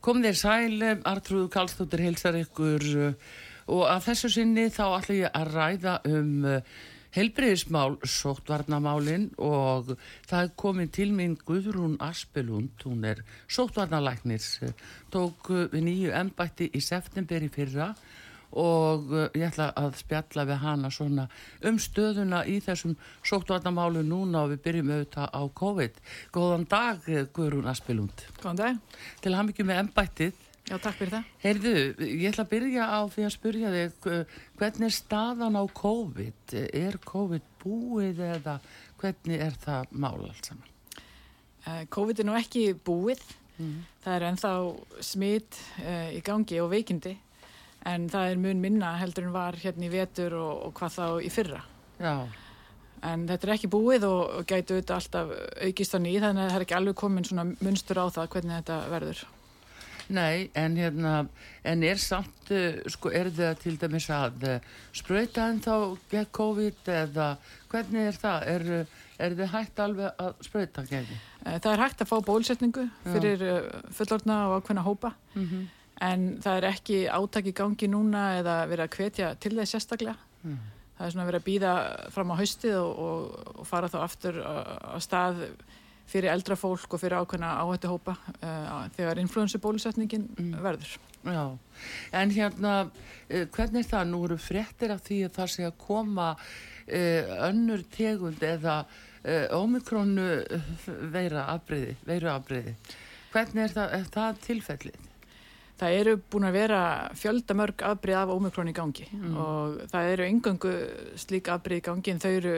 Kom þér sæl, Artrúðu Kallstóttir heilsar ykkur uh, og að þessu sinni þá ætla ég að ræða um uh, helbreyðismál, sóttvarnamálin og það er komin til mín Guðrún Aspelund, hún er sóttvarnalæknis, tók við nýju ennbætti í september í fyrra og uh, ég ætla að spjalla við hana svona um stöðuna í þessum sóttvarnamálu núna og við byrjum auðvitað á COVID. Góðan dag Guðrún Aspelund. Góðan dag. Til hafa mikið með ennbættið. Já, takk fyrir það. Heyrðu, ég ætla að byrja á því að spurja þig hvernig er staðan á COVID? Er COVID búið eða hvernig er það mál allt saman? COVID er nú ekki búið. Mm. Það er ennþá smitt uh, í gangi og veikindi en það er mun minna heldur en var hérna í vetur og, og hvað þá í fyrra. Já. En þetta er ekki búið og, og gætu auðvitað alltaf aukist á ný þannig að það er ekki alveg komin svona munstur á það hvernig þetta verður. Nei, en hérna, en er samt, uh, sko, er það til dæmis að uh, spröyta en þá gegn COVID eða hvernig er það? Er, er þið hægt alveg að spröyta gegn? Það er hægt að fá bólusetningu fyrir uh, fullorna og ákveðna hópa. Mm -hmm en það er ekki átak í gangi núna eða verið að hvetja til þess sérstaklega. Mm. Það er svona verið að býða fram á haustið og, og, og fara þá aftur á stað fyrir eldra fólk og fyrir ákveðna áhættu hópa uh, þegar influensubólusetningin mm. verður. Já, en hérna, uh, hvernig er það? Nú eru fréttir af því að það sé að koma uh, önnur tegund eða ómikronu veira afbreyði, veiru afbreyði. Hvernig er það, er það tilfellið? Það eru búin að vera fjöldamörg afbrið af ómikrón í gangi mm. og það eru engöngu slík afbrið í gangi en þau eru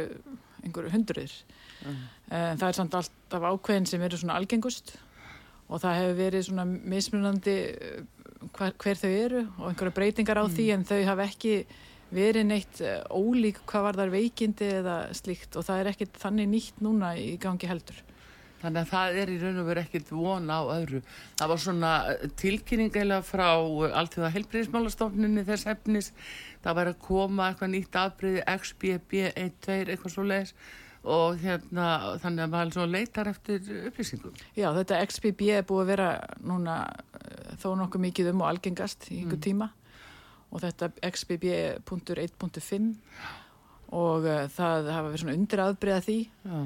einhverju hundruðir. Mm. Það er samt alltaf ákveðin sem eru svona algengust og það hefur verið svona mismunandi eh, hver, hver þau eru og einhverju breytingar á mm. því en þau hafa ekki verið neitt eh, ólík hvað var þar veikindi eða slíkt og það er ekkit þannig nýtt núna í gangi heldur. Þannig að það er í raun og veru ekkit von á öðru. Það var svona eh, tilkynning eða frá eh, alltíða helbriðismálastofnunni þess efnis. Það var að koma eitthvað nýtt afbreyði XBB12 eitthvað svo leiðis og hérna þannig að maður leitar eftir upplýsingum. Já þetta XBB er búið að vera núna eh, þó nokkuð mikið um og algengast í einhver mm. tíma og þetta XBB.1.5 og uh, það hafa verið svona undir aðbreyða því. Já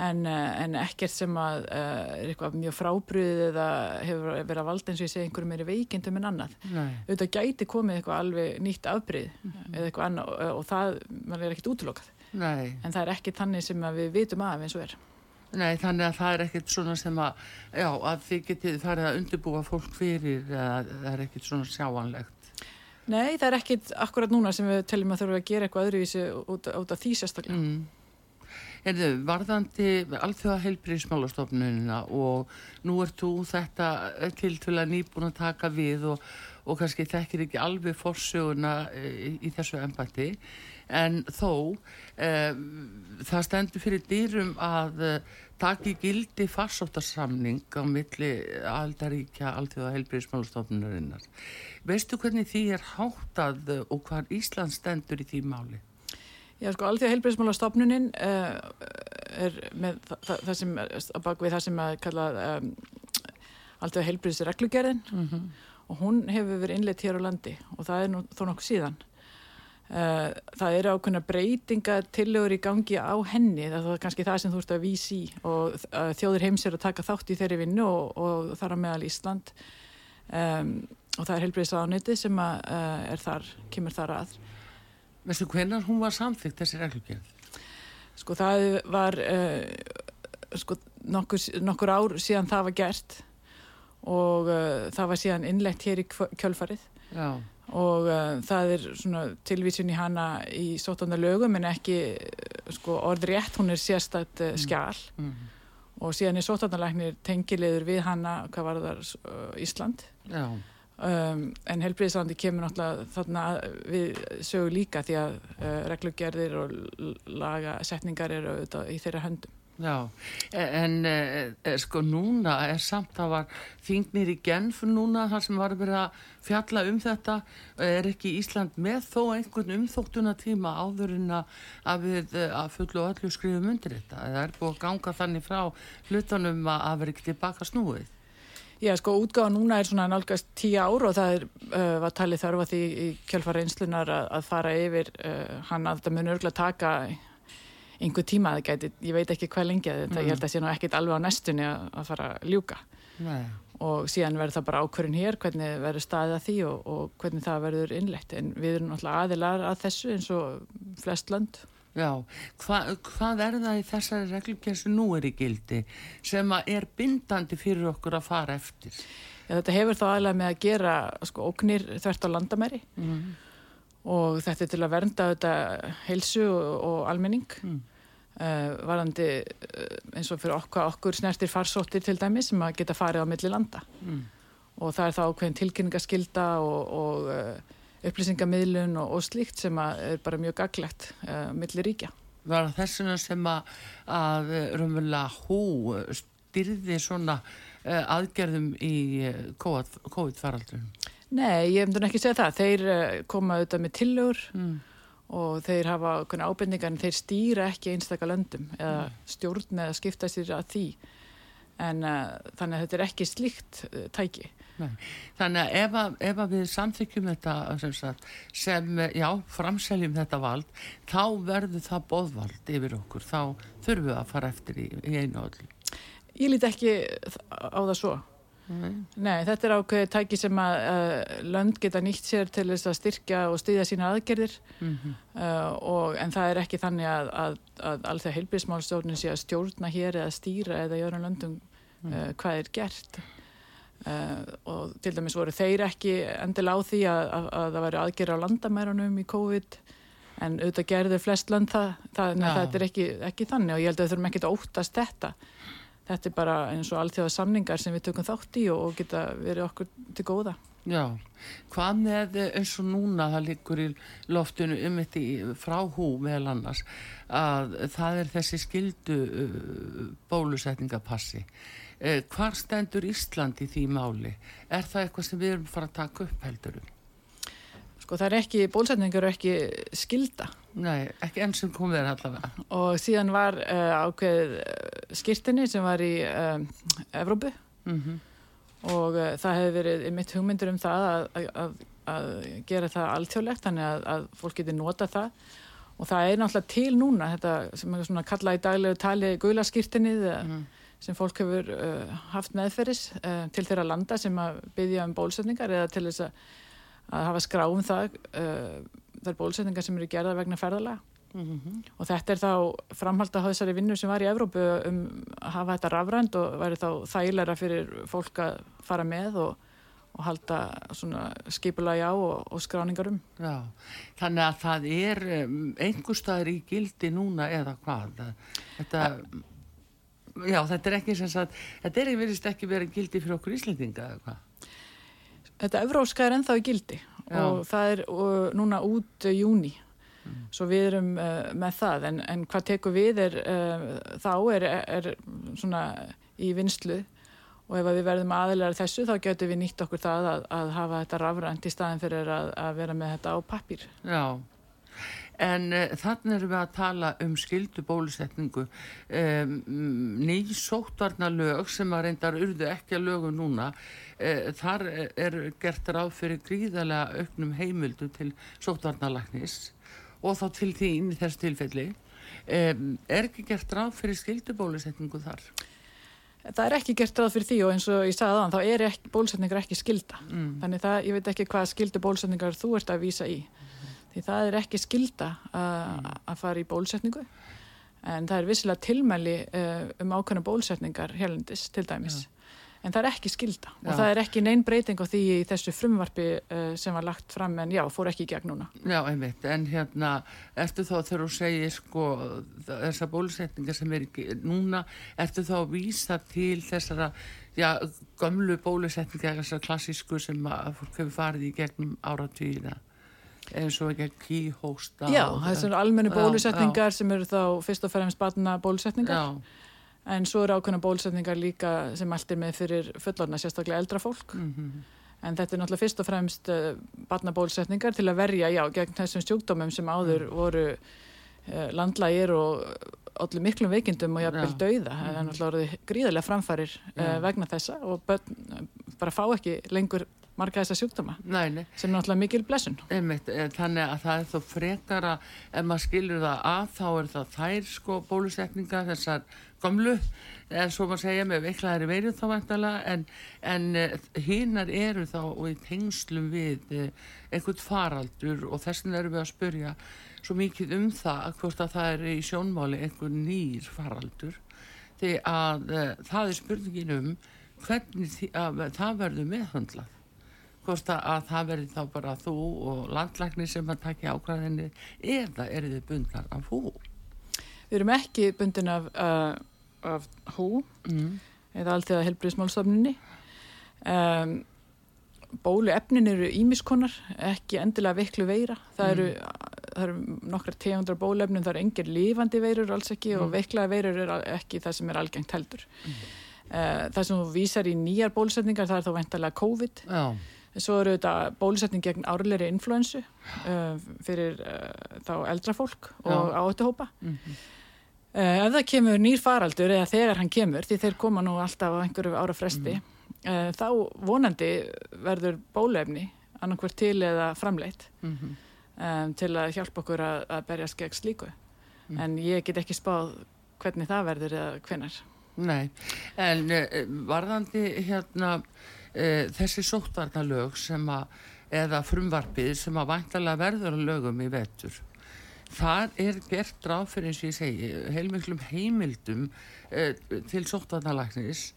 en, eh, en ekkert sem að uh, er eitthvað mjög frábriðið eða hefur verið að valda eins og ég segi einhverjum meiri veikindum en annað. Auðvitað gæti komið eitthvað alveg nýtt afbrið mm -hmm. eða eitthvað annað og, og það er ekkert útlokað. Nei. En það er ekki þannig sem við vitum af eins og er. Nei, þannig að það er ekkert svona sem að, já, að þið getið farið að undirbúa fólk fyrir að það er ekkert svona sjáanlegt. Nei, það er ekkert akkurat núna sem við teljum að þurfum að gera eitthvað öðruvísi út, út af því sérstaklega. Mm. Erðu, varðandi alþjóða heilbríðismálastofnunina og nú ert þú þetta til til að nýbúin að taka við og, og kannski þekkir ekki alveg forsöguna í, e, í þessu ennbætti en þó eh, það stendur fyrir dýrum að eh, taki gildi farsóttarsamning á milli aldaríkja alþjóða heilbríðismálastofnunarinnar. Veistu hvernig því er háttað og hvað Ísland stendur í því máli? Já, sko, alþjóða heilbreyðsmálastofnunin uh, er með það, það sem, bakvið það sem að kalla um, alþjóða heilbreyðsreglugerðin mm -hmm. og hún hefur verið innleitt hér á landi og það er nú þó nokkuð síðan. Uh, það eru ákveðna breytinga tillegur í gangi á henni, það er kannski það sem þú ert að vísi og uh, þjóðir heims er að taka þátt í þeirri vinnu og, og þar á meðal Ísland um, og það er heilbreyðsraðaniti sem að, er þar, kemur þar að. Veistu hvernig hún var samþygt þessi reglugjörð? Sko það var uh, sko, nokkur, nokkur ár síðan það var gert og uh, það var síðan innlegt hér í kjölfarið Já. og uh, það er svona tilvísin í hana í sótanda lögum en ekki sko, orðrétt, hún er sérstætt skjál Mm. og síðan er sótandalæknir tengilegur við hana, hvað var það, Ísland Já, um, en helbriðislandi kemur náttúrulega þarna við sögu líka því að uh, reglugerðir og lagasetningar eru auðvitað í þeirra höndum. já. E- En e, e, sko núna er samt að var þingnir í Genf núna þar sem var verið að fjalla um þetta. Er ekki Ísland með þó einhvern umþóttuna tíma áður en að að við e, að fullu öllu skrifum undir þetta? Eða er búið að ganga þannig frá hlutunum að að ekki tilbaka snúið? Já, sko, útgáfa núna er svona nálgast tíu ár og það er, uh, var talið þörfa því í kjálfara einslunar að, að fara yfir uh, hann að þetta mun örgulega taka einhver tíma að gæti, ég veit ekki hvað lengi að þetta, ég held að sé nú ekkit alveg á nestunni að, að fara að ljúka. Nei. og síðan verður það bara ákvörðin hér hvernig verður staðið að því og, og hvernig það verður innlegt en við erum náttúrulega aðilar að þessu eins og flest lönd Já, Hva, hvað er það í þessari reglugjörn sem nú er í gildi sem er bindandi fyrir okkur að fara eftir? Já, þetta hefur þá aðlega með að gera sko, óknir þvert á landamæri Mm. og þetta er til að vernda þetta heilsu og, og almenning Mm. uh, varandi uh, eins og fyrir okkur, okkur snertir farsóttir til dæmis sem að geta farið á milli landa Mm. og það er þá ákveðin tilkynningaskilda og, og uh, upplýsingamiðlun og, og slíkt sem er bara mjög gaglegt uh, milli ríkja. Var það þessuna sem að, að raunverulega hú styrði svona uh, aðgerðum í eh, COVID-faraldunum? Nei, ég hefði ekki segja það. Þeir koma auðvitað með tillögur Mm. og þeir hafa ábyrningar en þeir stýra ekki einstaka löndum eða stjórn eða skipta sér að því en uh, þannig að þetta er ekki slíkt tæki. Nei. Þannig að ef, að ef að við samþykjum þetta sem, sagt, sem, já, framseljum þetta vald, þá verður það boðvald yfir okkur, þá þurfum við að fara eftir í, í einu og öllu. Ég lít ekki á það svo. Nei. Nei, þetta er ákveðið tæki sem að uh, lönd geta nýtt sér til þess að styrkja og styðja sína aðgerðir Mm -hmm. uh, og, en það er ekki þannig að, að, að alltaf heilbíðsmálstjórnin sé að stjórna hér eða stýra eða í öðrum löndum uh, hvað er gert uh, og til dæmis voru þeir ekki endilega á því að, að, að það væri aðgerð á landamærunum í COVID en auðvitað gerðu flest lönd það, það, Já. það er ekki, ekki þannig og ég held að við þurfum ekki að óttast þetta þetta er bara eins og allþjóða samningar sem við tökum þátt í og, og geta verið okkur til góða Já, hvað með eh, eins og núna það liggur í loftinu um þetta frá hú meðal annars að það er þessi skildu uh, bólusetningapassi. Uh, hvar stendur Ísland í því máli? Er það eitthvað sem við erum fara að taka upp heldurum? sko það er ekki, bólsetningar eru ekki skilda Nei, ekki enn sem komið er allavega. og síðan var uh, ákveð uh, skirtinni sem var í uh, Evrópu Mm og uh, það hefði verið mitt hugmyndur um það að, að, að, gera það alþjóðlegt þannig að, að fólk geti nota það og það er náttúrulega til núna þetta sem er svona kallað í daglegu tali gulaskirtinnið Mm. Sem fólk hefur uh, haft meðferðis uh, til þeirra landa sem að byggja um bólusetningar eða til þess að, að hafa skrá um það uh, þar bólusetningar sem eru gerða vegna ferðalega -hmm. og þetta er þá framhald að þessari vinnu sem var í Evrópu um að hafa þetta rafrænt og væri þá þægilega fyrir fólk að fara með og, og halda svona skipulagi á og, og skráningar um. Já, þannig að það er um, einhver staðar í gildi núna eða hvað? Þetta, já, þetta er ekki sem sagt, þetta er virðist ekki verið gildi fyrir okkur Íslendinga eða hvað? Þetta evróska er ennþá í gildi Já. og það er uh, núna út uh, júni. Svo við erum uh, með það en, en hvað tekur við er uh, þá er, er svona í vinslu og ef við verðum aðilega þessu þá getum við nýtt okkur það að, að hafa þetta rafrænt í staðin fyrir að, að vera með þetta á pappír. Já, en uh, þannig erum við að tala um skildu bólusetningu. Um, ný sóttvarna lög sem að reyndar urðu ekki að lögu núna, uh, þar er gert ráð fyrir gríðarlega auknum heimildu til sóttvarnalæknis og þá til þín í þessu tilfelli. Um, er ekki gert ráð fyrir skildu bólusetningu þar? Það er ekki gert ráð fyrir því og eins og ég sagði aðan þá er ekki, bólusetningar ekki skilda. Mm. Þannig það, ég veit ekki hvað skildu bólusetningar þú ert að vísa í. Því það er ekki skilda að að fara í bólusetningu. En það er vissilega tilmæli uh, um ákveðna bólusetningar hérlendis til dæmis. en það er ekki skilda Já. og það er ekki neinn breyting á því í þessu frumvarpi uh, sem var lagt fram en já, fór ekki í gegn núna. Já, einmitt, en hérna, ertu þá þegar þú segir sko þessar bólusetningar sem er ekki núna, ertu þá að vísa til þessara, já, gömlu bólusetningar, þessar klassísku sem að fólk hefur farið í gegnum áratvíðina, eins og ekki kýhósta. Já, og- þessar almennu Já, bólusetningar sem eru þá fyrst og fremst batna bólusetningar Já, en svo eru ákveðna bólusetningar líka sem allt er með fyrir fullorna, sérstaklega eldra fólk mhm, en þetta er náttúrulega fyrst og fremst uh, batna bólusetningar til að verja, já, gegn þessum sjúkdómum sem áður Mm. voru uh, landlægir og allir miklum veikindum og jafnvel Já. dauða það er náttúrulega orðið gríðarlega framfærir uh, Já. vegna þessa og börn bara fá ekki lengur marga þessa sjúkdóma. Nei, nei, sem er náttúrulega mikil blessun. Einmitt, eh, þannig að það er þó frekara, ef maður skilur það að þá er það þær sko bólusetningar, þessar gamlu, en svo maður segja með veiklaðari veirið þá vantalega, en, en hinnar eru þá og í tengslum við eh, einhvern faraldur og þess vegna erum við að spurja svo mikið um það að hvort að það er í sjónmáli einhver nýr faraldur, því að það er spurningin um hvernig því, að, það verður meðhundlað hvort að, að það verði þá bara þú og landlæknir sem að takja ákvæðinni eða eru þið bundar af hú Við erum ekki bundin af, uh, af hú mm. eða alltaf helbriðismálstofnunni. Um, bóluefnin eru ímiskonar, ekki endilega veiklu veira. Það eru, það eru nokkrar tegundar bóluefnin, það eru engir lifandi veirur alls ekki og veiklaða veirur er ekki það sem er algengt heldur. Uh, það sem þú vísar í nýjar bólusetningar, það er þá veintalega COVID. Já, Svo eru þetta bólusetning gegn árleiri influensu uh, fyrir uh, þá eldra fólk og Já. áhættuhópa. Mhm. Uh, ef það kemur nýr faraldur eða þegar hann kemur, því þeir koma nú alltaf á einhverju ára fresti, uh, þá vonandi verður bólefni annarkvært til eða framleitt mhm, um, til að hjálpa okkur að, að berjast gegn slíku. En ég get ekki spáð hvernig það verður eða hvenar. nei en uh, varðandi hérna uh, þessi sóttvarnalög sem að eða frumvarpið sem að væntalega verður að lögum í vetur þar er gert ráð fyrir eins og ég segi heilmiklum heimildum uh, til sóttvarnalæknis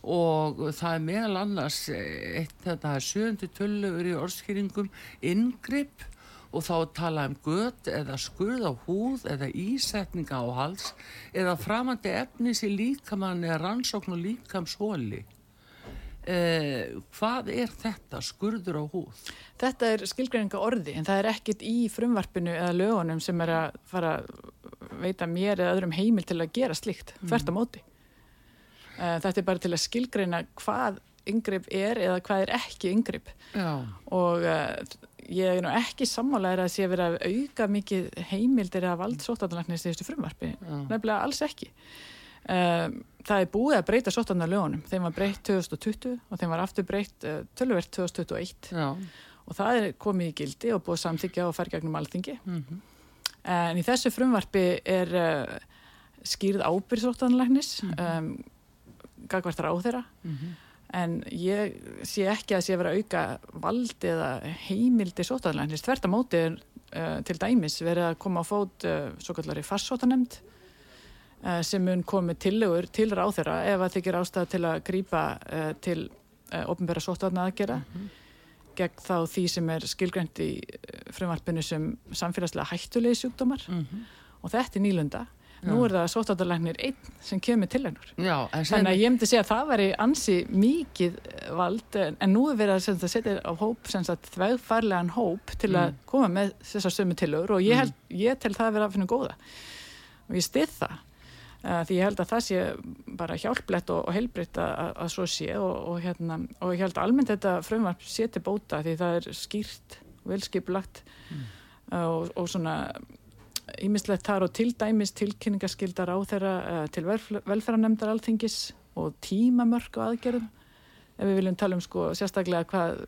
og það er meðal annars eh, eitt þetta sjöndi tölugur í orðskýringum inngrip og þá tala um gött eða skurð á húð eða ísetninga á hals eða framandi efnis í líkamann eða rannsókn og líkamshóli. Eh, hvað er þetta, skurður á húð? Þetta er skilgreininga orði en það er ekkit í frumvarpinu eða lögunum sem er að fara að veita mér eða öðrum heimil til að gera slíkt, þvert á móti. Uh, Þetta er bara til að skilgreina hvað yngripp er eða hvað er ekki yngripp Já, og uh, ég er nú ekki sammálaður að sé verið að auka mikið heimildir eða vald sóttanlæknis í þessu frumvarpi, nefnilega alls ekki. Um, það er búið að breyta sóttanarlögunum, þeim var breytt 2020 og þeim var aftur breytt uh, tölvert 2021 já, og það er komið í gildi og búið samþykja og fær gegnum alþingi. mhm, En í þessu frumvarpi er uh, skýrð ábyrð sóttanlæknis um, gagvart ráðherra. Mhm, en ég sé ekki að sé verið að auka vald eða heimildi sóttanlæknis. Þvert að móti er uh, til dæmis verið að koma á fót uh, svo kallari farsóttanemnd sem mun komið tillögur til ráðherra ef að þykir ástæða til að grípa uh, til uh, ofnbæra sóttarna aðgera gegn þá því sem er skilgrænt í frumvarpinu sem samfélagslega hættulegi sjúkdómar mhm. og þetta er nýlunda. Nú er það sóttarlæknir einn sem kemur til hennur. Þannig að ég myndi segja að það væri ansi mikið vald en, en nú er verið að, sem sagt, að setja á hóp sem sagt þvegfarlegan hóp til að koma með þessar sömu tilögur og ég, held, ég tel það að vera að finna góða. Og ég stið það því ég held að það sé bara hjálplegt og, og heilbritt að, að, svo sé og, og, hérna, og ég held að almennt þetta frumvarp sé til bóta því það er skýrt, velskipulagt uh, og, og svona ímislegt þar og til dæmis tilkynningaskildar á þeirra uh, til velferðarnemndar alþingis og tímamörk á aðgerðum ef við viljum tala um sko sérstaklega hvað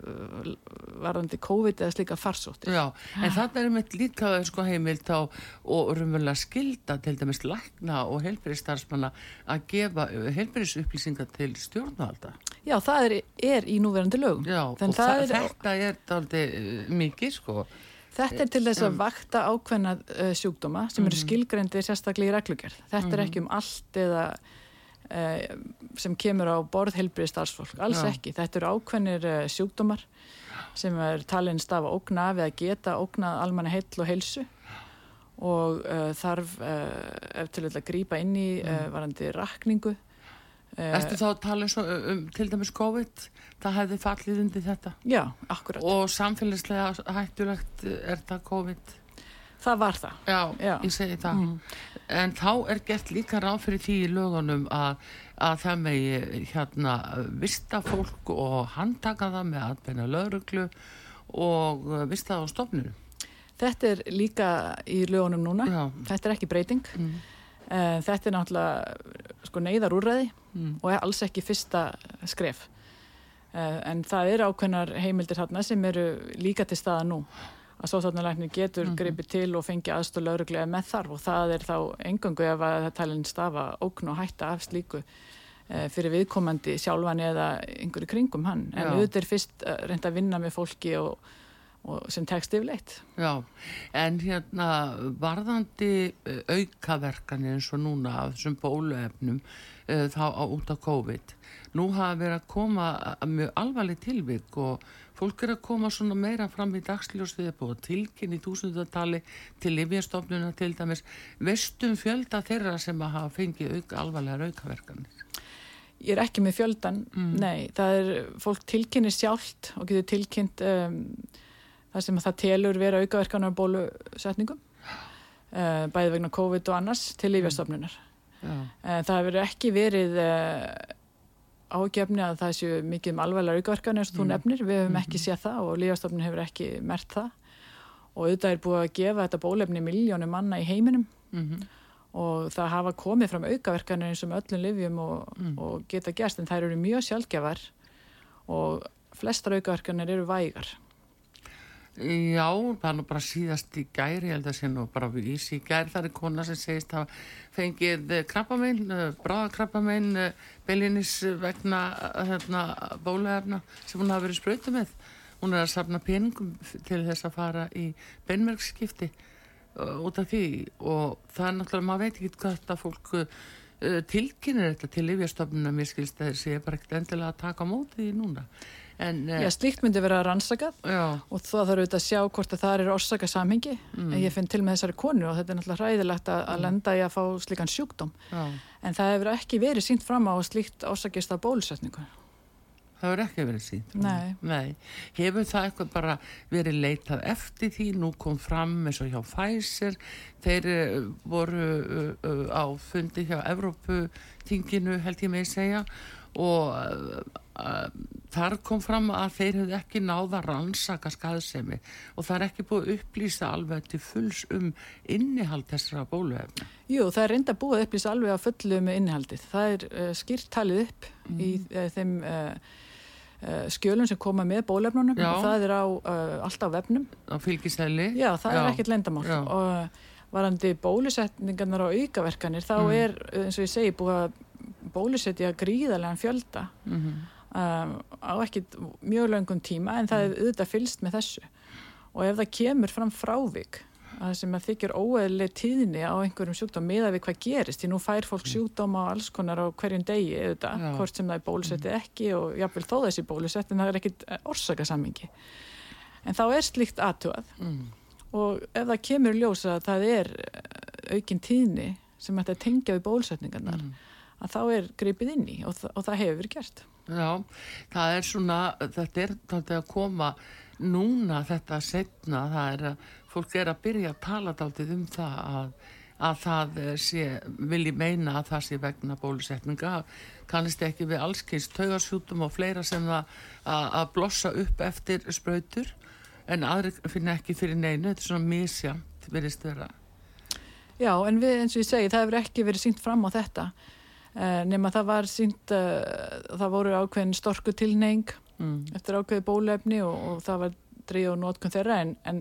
varðandi COVID eða slíka farsóttir. já, en þarna er mitt líka sko heimilt á og rumvöldlega skilda til dæmis lækna og helbriðstarfsmanna að gefa helbriðsupplýsingar til stjórnvalda. Já, það er, er í núverandi lögum. Já, Þann og það það er, þetta er daldi mikið sko. þetta er til þess að vakta ákveðna uh, sjúkdóma sem Mhm. eru skilgreindir sérstaklega í reglugerð. Þetta er ekki um allt eða eh, sem kemur á borð heilbriði starfsfólk, alls Já. ekki. Þetta eru ákveðnir eh, sjúkdómar sem er talin stafa ógna af eða geta ógnað almanna heill og heilsu og uh, þarf uh, til að grípa inn í uh, varandi rakningu. Ertu þá að tala og um til dæmis COVID, það hefði fallið undir þetta Já, akkurat. og samfélagslega hættulegt er það COVID. Það var það. Já, Já. ég segi það. En þá er gert líka ráð fyrir því í lögunum að, að það megi hérna vista fólk og handtaka það með atbeina lögreglu og uh, vista það á stofninu. Þetta er líka í lögunum núna. Já. Þetta er ekki breyting. Mm. Uh, þetta er náttúrulega sko, neyðarúræði Mm. og er alls ekki fyrsta skref. Uh, en það eru ákveðnar heimildir þarna sem eru líka til staða nú. Að sóþarnalæknir getur mm gripið til og fengi aðstóð lauruglega með þarf og það er þá engangu ef að það talin stafa ógn og hætta af slíku uh, fyrir viðkomandi sjálfan eða einhverju kringum hann. En auðvitað er fyrst uh, reynd að vinna með fólki og, og sem tekst yfirleitt. Já, en hérna varðandi uh, aukaverkanir eins og núna af þessum bóluefnum uh, þá á út af COVID. Nú hafa verið að koma að mjög alvarleg tilvik og fólk er að koma svona meira fram í dagsljósið upp og tilkynni túsundatali til Livjastofnuna til dæmis. Vestum fjölda þeirra sem að hafa fengið auka, alvarlegar aukaverkanir? Ég er ekki með fjöldan, nei, það er fólk tilkynir sjálft og getur tilkynnt um, það sem það telur vera aukaverkanar bólusetningum, uh, bæði vegna COVID og annars til lífjastofnunar. Já, Uh, það hefur ekki verið uh, ágefni að það séu mikið um alveglega aukaverkanar eins og þú nefnir, við höfum ekki séð það og lífjastofnun hefur ekki mert það. Og auðvitað er búið að gefa þetta bólefni miljónum manna í heiminum. Mhm, og það hafa komið fram aukaverkanir eins og með öllum livjum og, og geta gerst en þær eru mjög sjálfgjafar og flestar aukaverkanir eru vægar. Já, það er nú bara síðast í gæri, ég held að sé nú bara við ísi í gæri, það er kona sem segist að fengið krabbamein, bráðakrabbamein, beilinnis vegna eh, hérna, bólaefna sem hún hafa verið sprautu með. Hún er að safna peningum til þess að fara í beinmerkskipti út af því og það er náttúrulega, maður veit ekki hvað þetta fólk tilkynir þetta til livjastofnuna, mér skilst að þessi er bara ekkert endilega að taka á móti því núna. En, uh, Já, slíkt myndi vera rannsakað já, og það þarf auðvitað að sjá hvort að það er orsaka samhengi en ég finn til með þessari konu og þetta er náttúrulega hræðilegt að, að lenda í að fá slíkan sjúkdóm já. en það hefur ekki verið sínt fram á slíkt orsakist af bólusetningu. Það hefur ekki verið sínt. Nei. Nei. Hefur það eitthvað bara verið leitað eftir því? Nú kom fram eins og hjá Pfizer. Þeir uh, voru uh, á fundi hjá Evróputinginu held ég með segja og uh, uh, þar kom fram að þeir hefði ekki náða rannsaka skaðsemi og það er ekki búið að upplýsa alveg til fulls um innihald þessara bóluefna. Jú, það er reynda búið að upplýsa alveg að fullu með innihaldið. Það er uh, skýrt talið upp í uh, þeim uh, skjölum sem koma með bólefnunum Já. og það er á, allt á vefnum. Á fylgisæli? Já, það er ekkert lendamál Já. og varandi bólusetningarnar og aukaverkanir þá Mm. er, eins og ég segi, búið að bólusetja gríðarlegan fjölda. Mm um, á ekkit mjög löngum tíma en það er auðvitað fylst með þessu. Og ef það kemur fram frávik að sem að þykir óeðlega tíðni á einhverjum sjúkdóm miða við hvað gerist því nú fær fólk sjúkdóm á alls konar á hverjum degi auðvitað, Já. hvort sem það er bólusettið ekki og jáfnvel þó þessi bólusett en það er ekkit orsakasammingi en þá er slíkt aðtúað Mm. og ef það kemur í ljós að það er eh, aukin tíðni sem ætti að tengja við bólusetningarnar að þá er gripið inn í og, þa og það hefur verið gert. Já, það er svona, þetta er þetta að koma núna þetta setna, það er að fólk er að byrja að tala dálítið um það að, að það sé, vilji meina að það sé vegna bólusetninga, kannist ekki við allskins taugarsjútum og fleira sem það að, að blossa upp eftir sprautur, en aðri finna ekki fyrir neinu, þetta er svona misjamt, verðist vera. Já, en við, eins og ég segi, það hefur ekki verið sínt fram á þetta nema það var sínt uh, það voru ákveðin storku tilneying Mm. eftir ákveði bólefni og, og það var drið og notkun þeirra en, en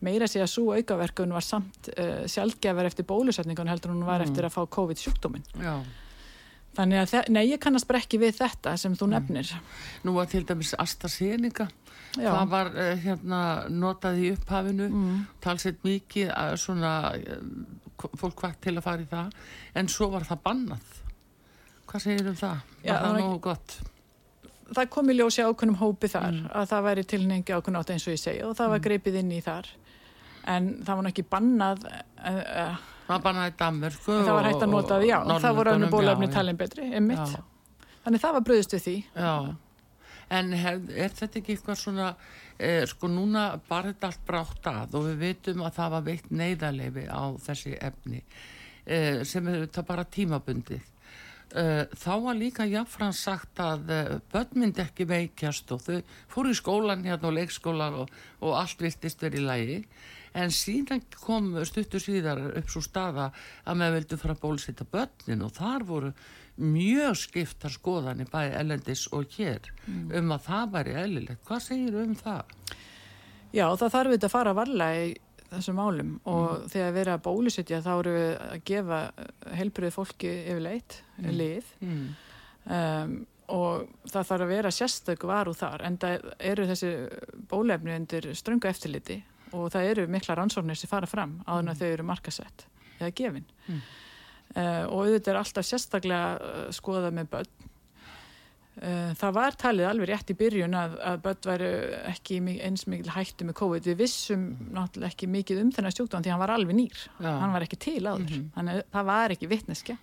meira sé að svo aukaverkun var samt uh, sjálfgefar eftir bólusetningun heldur hún var eftir að fá COVID-sjúkdómin Já. þannig að, þe- nei, ég kannast bara ekki við þetta sem þú nefnir. Nú var til dæmis AstraZeneca, Já, það var hérna notað í upphafinu. Mm, talsett mikið að svona eh, fólk hvart til að fara í það. En svo var það bannað Hvað segir um það? Já, Var það nú gott? það kom í ljósi ákveðnum hópi þar Mm. að það væri tilningi ákveðn átt eins og ég segja og það var greipið inn í þar en það var ekki bannað uh, Það í Danmörku það var hægt að nota það, já, það voru önnur bólefni talin. betri, einmitt Já. þannig það var bröðust við því Já, en hef, er þetta ekki eitthvað svona, eh, sko núna bara þetta allt brátt að og við vitum að það var veitt neyðarleifi á þessi efni eh, sem er þetta bara tímabundið. Eh, þá var líka jáfnfram sagt að eh, börn myndi ekki veikjast og þau fóru í skólan hérna og leikskólan og, og allt virtist verið í lægi en síðan kom stuttur síðar upp svo staða að maður vildi fara að bólusetja börnin og þar voru mjög skiptar skoðanir bæði ellendis og hér um að það væri eðlilegt. Hvað segir um það? já, það þarf við að fara varlega þessum málum og þegar við erum að bólusetja þá erum við að gefa helbriði fólki yfirleitt mm. lið Mm. um, og það þarf að vera sérstök varu þar en það eru þessi bólefni undir ströngu eftirliti og það eru mikla rannsóknir sem fara fram áður en að þau eru markasett eða gefin Mm. uh, og auðvitað er alltaf sérstaklega uh, skoðað með börn það var talið alveg rétt í byrjun að, að börn væru ekki eins mikil hættu með COVID. Við vissum náttúrulega ekki mikið um þennan sjúkdóm því hann var alveg nýr. Já. hann var ekki til áður. Mhm. þannig að það var ekki vitneskja.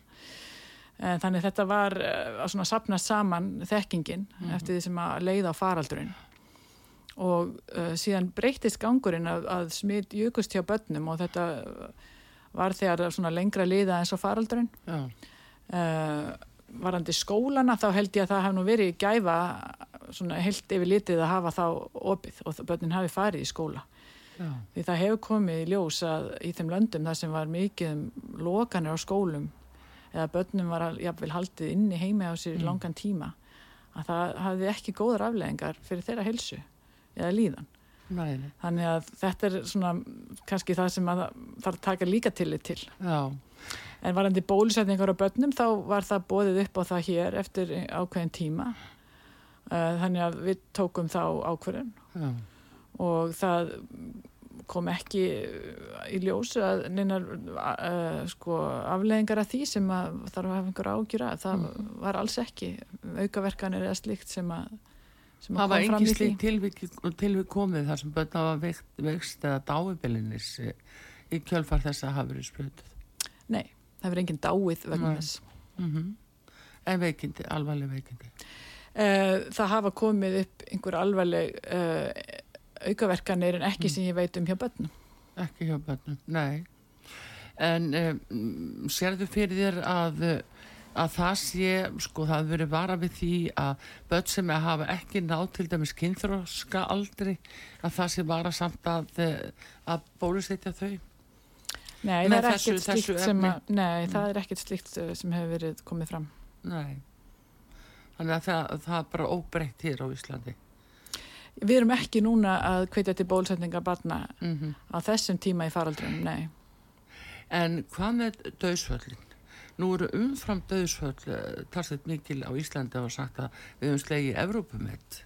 Eh, Þannig þetta var eh, að svona sapna saman þekkingin eftir því sem að leiða á faraldurinn. Og uh, síðan breytist gangurinn að, að smitt jökust hjá börnum og þetta var þegar svona lengra liða eins og faraldurinn. Já, Uh, varandi skólana þá held ég að það hef nú verið gæfa svona heilt yfir litið að hafa þá opið og það- börnin hafi farið í skóla. já, Því það hefur komið í ljós að í þeim löndum þar sem var mikið um lokanir á skólum eða börnum var að, jafnvel haldið inni heimi á sér í langan tíma að það hafði ekki góðar afleðingar fyrir þeirra helsu eða líðan. næri, Þannig að þetta er svona kannski það sem að þarf að taka líka tillit til. já, En varandi bólusetningar á börnum þá var það bóðið upp á það hér eftir ákveðin tíma. Uh, Þannig að við tókum þá ákveðin já, og það kom ekki í ljós að neinar uh, sko, afleðingar af því sem að þarf að hafa einhver ágjur að það var alls ekki aukaverkanir eða slíkt sem að, sem að kom fram í því. tilvik komið þar sem börn hafa veikst, veikst eða dáibilinis í kjölfar þess að hafa verið spjötuð. Nei, það verið engin dáið vegna þess. Mm En veikindi, alvarleg veikindi. Uh, það hafa komið upp einhver alvarleg uh, aukaverkanir en ekki sem ég veit um hjá börnum. Ekki hjá börnum, nei. En um, sérðu fyrir þér að, að það sé, sko, það verið vara við því að börn sem hafa ekki náð til dæmis kynþróska aldri, að það sé vara samt að, að bólusetja þau? Nei, það er þessu- þessu sem að, nei, það er ekkert slíkt uh, sem hefur verið komið fram. Nei. Þannig að það, það er bara óbreytt hér á Íslandi. Við erum ekki núna að hvetja til bólusetninga barna Mm á þessum tíma í faraldrum, nei. En hvað með döðsföllin? Nú eru umfram döðsföll talsett mikil á Íslandi og sagt að við höfum slegið Evrópumett.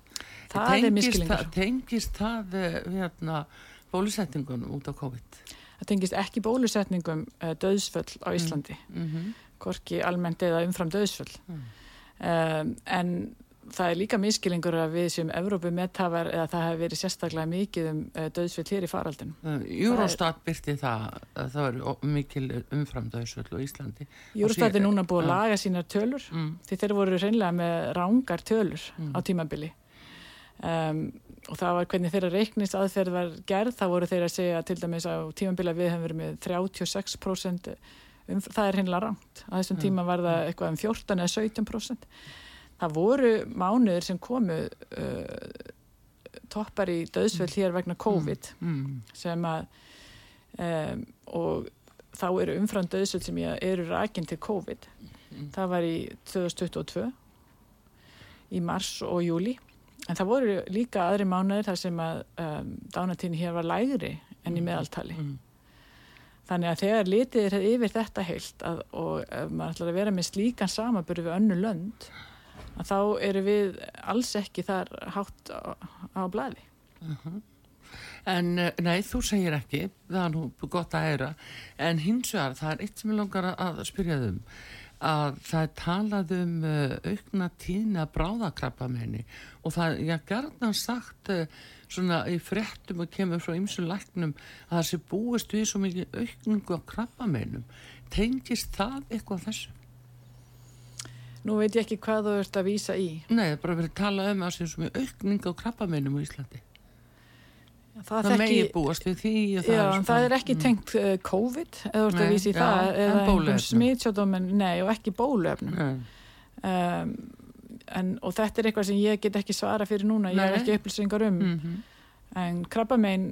Það er miskilingur. það, tengist það eh, hérna, bólusetningunum út á COVID? Það tengist ekki bólusetningum uh, döðsföll á Íslandi, Mm -hmm. hvorki almennt eða umfram döðsföll. Mm. Um, en það er líka miskilingur að við sem Evrópu meðtafar eða það hefur verið sérstaklega mikið um uh, döðsföll hér í faraldun. Eurostat byrti það að það eru mikil umfram döðsföll á Íslandi. Júrstætt er núna búið að laga sínar tölur Mm. því þeir voru reynlega með rángar tölur Mm. á tímabili. Um, og það var hvernig þeirra reiknist aðferð var gerð, þá voru þeir að segja til dæmis á tímabili að við hefum verið með 36% um, það er hinnlega rámt. Á þessum Já. tíma var það eitthvað um 14 eða 17%. Það voru mánuður sem komu uh, toppar í döðsveld hér vegna COVID Mm. sem að um, og þá eru umfram döðsveld sem ég eru rakin til COVID. Mm. Það var í 2022 í mars og júli en það voru líka aðri mánuðir þar sem að um, dánatíðin hér var lægri enn í meðaltali. Mm. Þannig að þegar litið er yfir þetta heilt að, og ef maður ætlar að vera með slíkan samaburði við önnu lönd þá eru við alls ekki þar hátt á, á blæði. En eh, nei, þú segir ekki, það er nú gott að heyra, en hins vegar, það er eitt sem ég langar að- að spyrja þau um. Að það er talað um uh, aukna tíðna bráðakrabbamenni og það er ja, gerðan sagt uh, svona í frettum og kemur frá ymsu læknum að það sé búist við svo mikið aukningu á krabbamennum tengist það eitthvað þessu? Nú veit ég ekki hvað þú ert að vísa í. Nei, bara verið að tala um að það sé svo mikið aukningu á krabbamennum í Íslandi. Það, Það megi búast við því og Já, er sko- það er ekki tengt uh, COVID, eða þú ert að vísa í það, eða einhvern nei, og ekki bóluefnum. Nei, Um, en, og þetta er eitthvað sem ég get ekki svara fyrir núna, ég Nei. ekki upplýsingar um. mhm, En krabbamein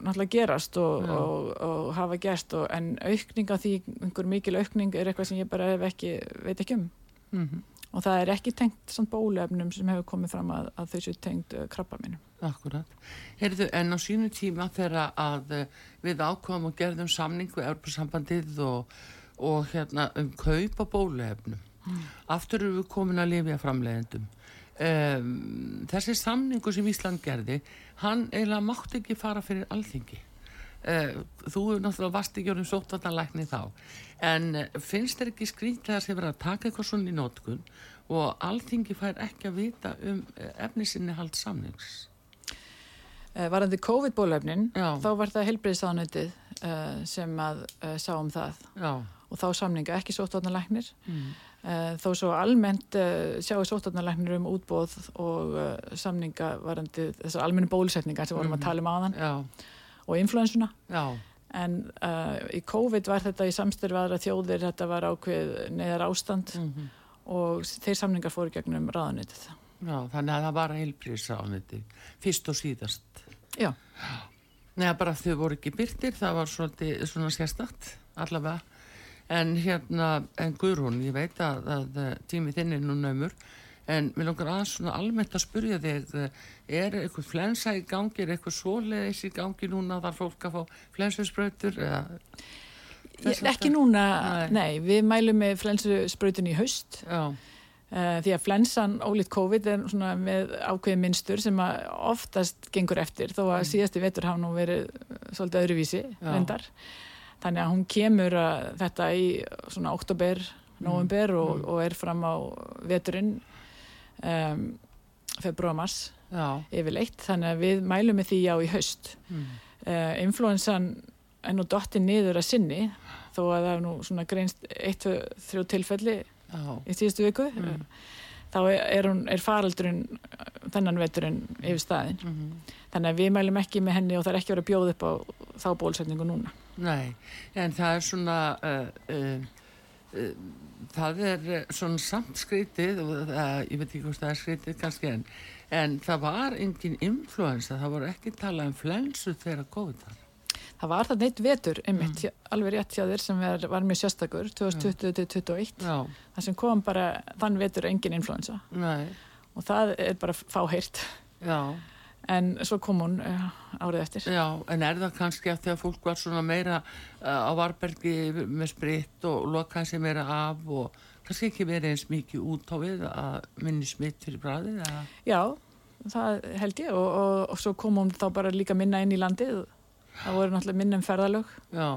náttúrulega gerast og, og, og hafa gerst, og, en aukning á því, einhver mikil aukning er eitthvað sem ég bara ekki, veit ekki um. mhm. Og það er ekki tengt samt bóluefnum sem hefur komið fram að, að þau séu tengt uh, krabbameinum. Akkurat. Heyrðu, en á sínu tíma þegar að eh, við ákváðum og gerðum samning við Europasambandið og, og hérna um kaup á bóluefnum. Aftur eru við komin að lifja framleiðendum. Um, þessi samningu sem Ísland gerði, hann eiginlega mátti ekki fara fyrir alþingi. Uh, þú náttúrulega vast ekki orðin sótvarnalækni þá. En eh, finnst þér ekki skrýntlega að sé verið að taka eitthvað svona í nótkun og alþingi fær ekki að vita um efnisinni hald samnings? Varandi COVID-bólefnin, Já. þá var það helbriðsánöndið uh, sem að uh, sá um það Já. og þá samninga, ekki sóttvarnalæknir. Mm. Uh, þó svo almennt sjáu sóttvarnalæknir um útbóð og samninga varandi þessar almennu bólusetningar sem vorum Mhm. að tala um áðan Já, og influensuna. já, En í COVID var þetta í samstyrfi aðra þjóðir, þetta var ákveð neðar ástand mhm. og þeir samningar fóru gegnum ráðanitið. já, þannig að það var heilbríðsániti, fyrst og síðast. Já, Nei, bara þau voru ekki byrtir, það var svolítið svona sérstakt, allavega. En hérna, en Guðrún, ég veit að, að eh, tími þinn er nú naumur, en mér langar aðeins svona almennt að spurja þig, er eitthvað flensa í gangi, er eitthvað svoleiðis í gangi núna, þar fólk að fá flensusbrautur, eða... Ég, ekki núna, Nei. nei. við mælum með flensusbrautin í haust Já, því að flensan ólít COVID er svona með ákveði minnstur sem að oftast gengur eftir þó að síðasti vetur hafa nú verið svolítið öðruvísi Já. reyndar. Þannig að hún kemur uh, þetta í svona oktober, november og, Mm. og er fram á veturinn um, februar, mars yfirleitt. Þannig að við mælum með því já í haust. mm, uh, influensan er nú dotti niður að sinni þó að það er nú svona greinst eitt, þrjú tilfelli já, í síðustu viku Mm. þá er, er, hún, er faraldurinn þennan veturinn yfir staðin mhm. þannig að við mælum ekki með henni og það er ekki verið að bjóða upp á þá bólusetningu núna Nei, en það er svona, uh, uh, uh, það er svona samt skrítið, og það, ég veit ekki hvort það er skrítið kannski en, en það var engin influensa, það voru ekki talað um flensu þegar COVID var. Það var það neitt vetur einmitt, Mm. alveg rétt hjá þér sem er, var mjög sérstakur 2020-2021 Já, það sem kom bara þann vetur engin influensa. Nei, og það er bara fáheirt já, en svo kom hún uh, árið eftir. Já, en er það kannski að þegar fólk var svona meira uh, á varbergi með spritt og lokaði sig meira af og kannski ekki verið eins mikið út á við að minni smitt fyrir bræðið? Já, það held ég og, og, og svo kom hún þá bara líka minna inn í landið það voru náttúrulega minna um ferðalög Já,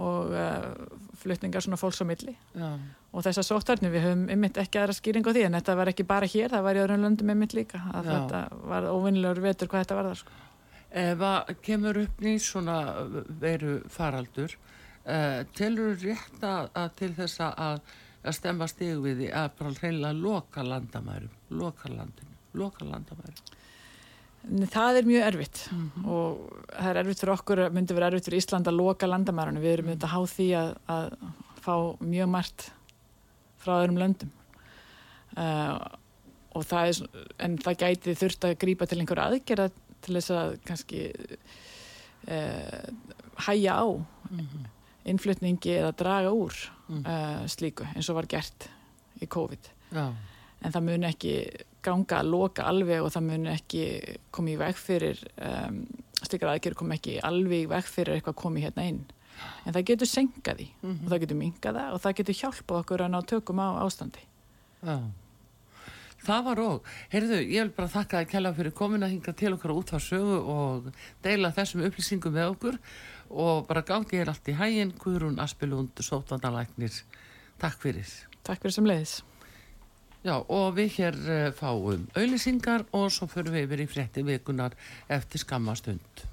og uh, flutningar svona fólks á milli já, og þessar sóttvarnir, við höfum ymmit ekki aðra skýring á því en þetta var ekki bara hér, það var í öðrum löndum ymmit líka, að Já. þetta var óvinnilegur vetur hvað þetta var það sko. Ef að kemur upp nýtt svona veru faraldur, uh, telur rétt að, að til þess að, að stemma stig við því að bara hreinlega loka landamærum, loka landinu, loka landamærum. Það er mjög erfitt. Og það er erfitt fyrir okkur, myndi vera erfitt fyrir Ísland að loka landamærunum, við erum myndið að há því að, að fá mjög margt frá öðrum löndum. Uh, og það er, en það gæti þurft að grípa til einhverja aðgerða til þess að kannski uh, hæja á innflutningi eða draga úr Mm. uh, slíku eins og var gert í COVID. Já, en það mun ekki ganga að loka alveg og það mun ekki koma í veg fyrir um, slikar aðgerð kom ekki alveg í veg fyrir eitthvað komi hérna inn en það getur senkað því Mhm. og það getur minkað það og það getur hjálpað okkur að ná tökum á ástandi já. Það var og, heyrðu, ég vil bara þakka að kella fyrir komin að hinga til okkar út á sögu og deila þessum upplýsingum með okkur og bara gangi er allt í hæginn, Guðrún Aspilund, sótvandalæknir. Takk fyrir. Takk fyrir sem leiðis. Já, og við hér uh, fáum auðlýsingar og svo förum við yfir í frétti vikunar eftir skammastund.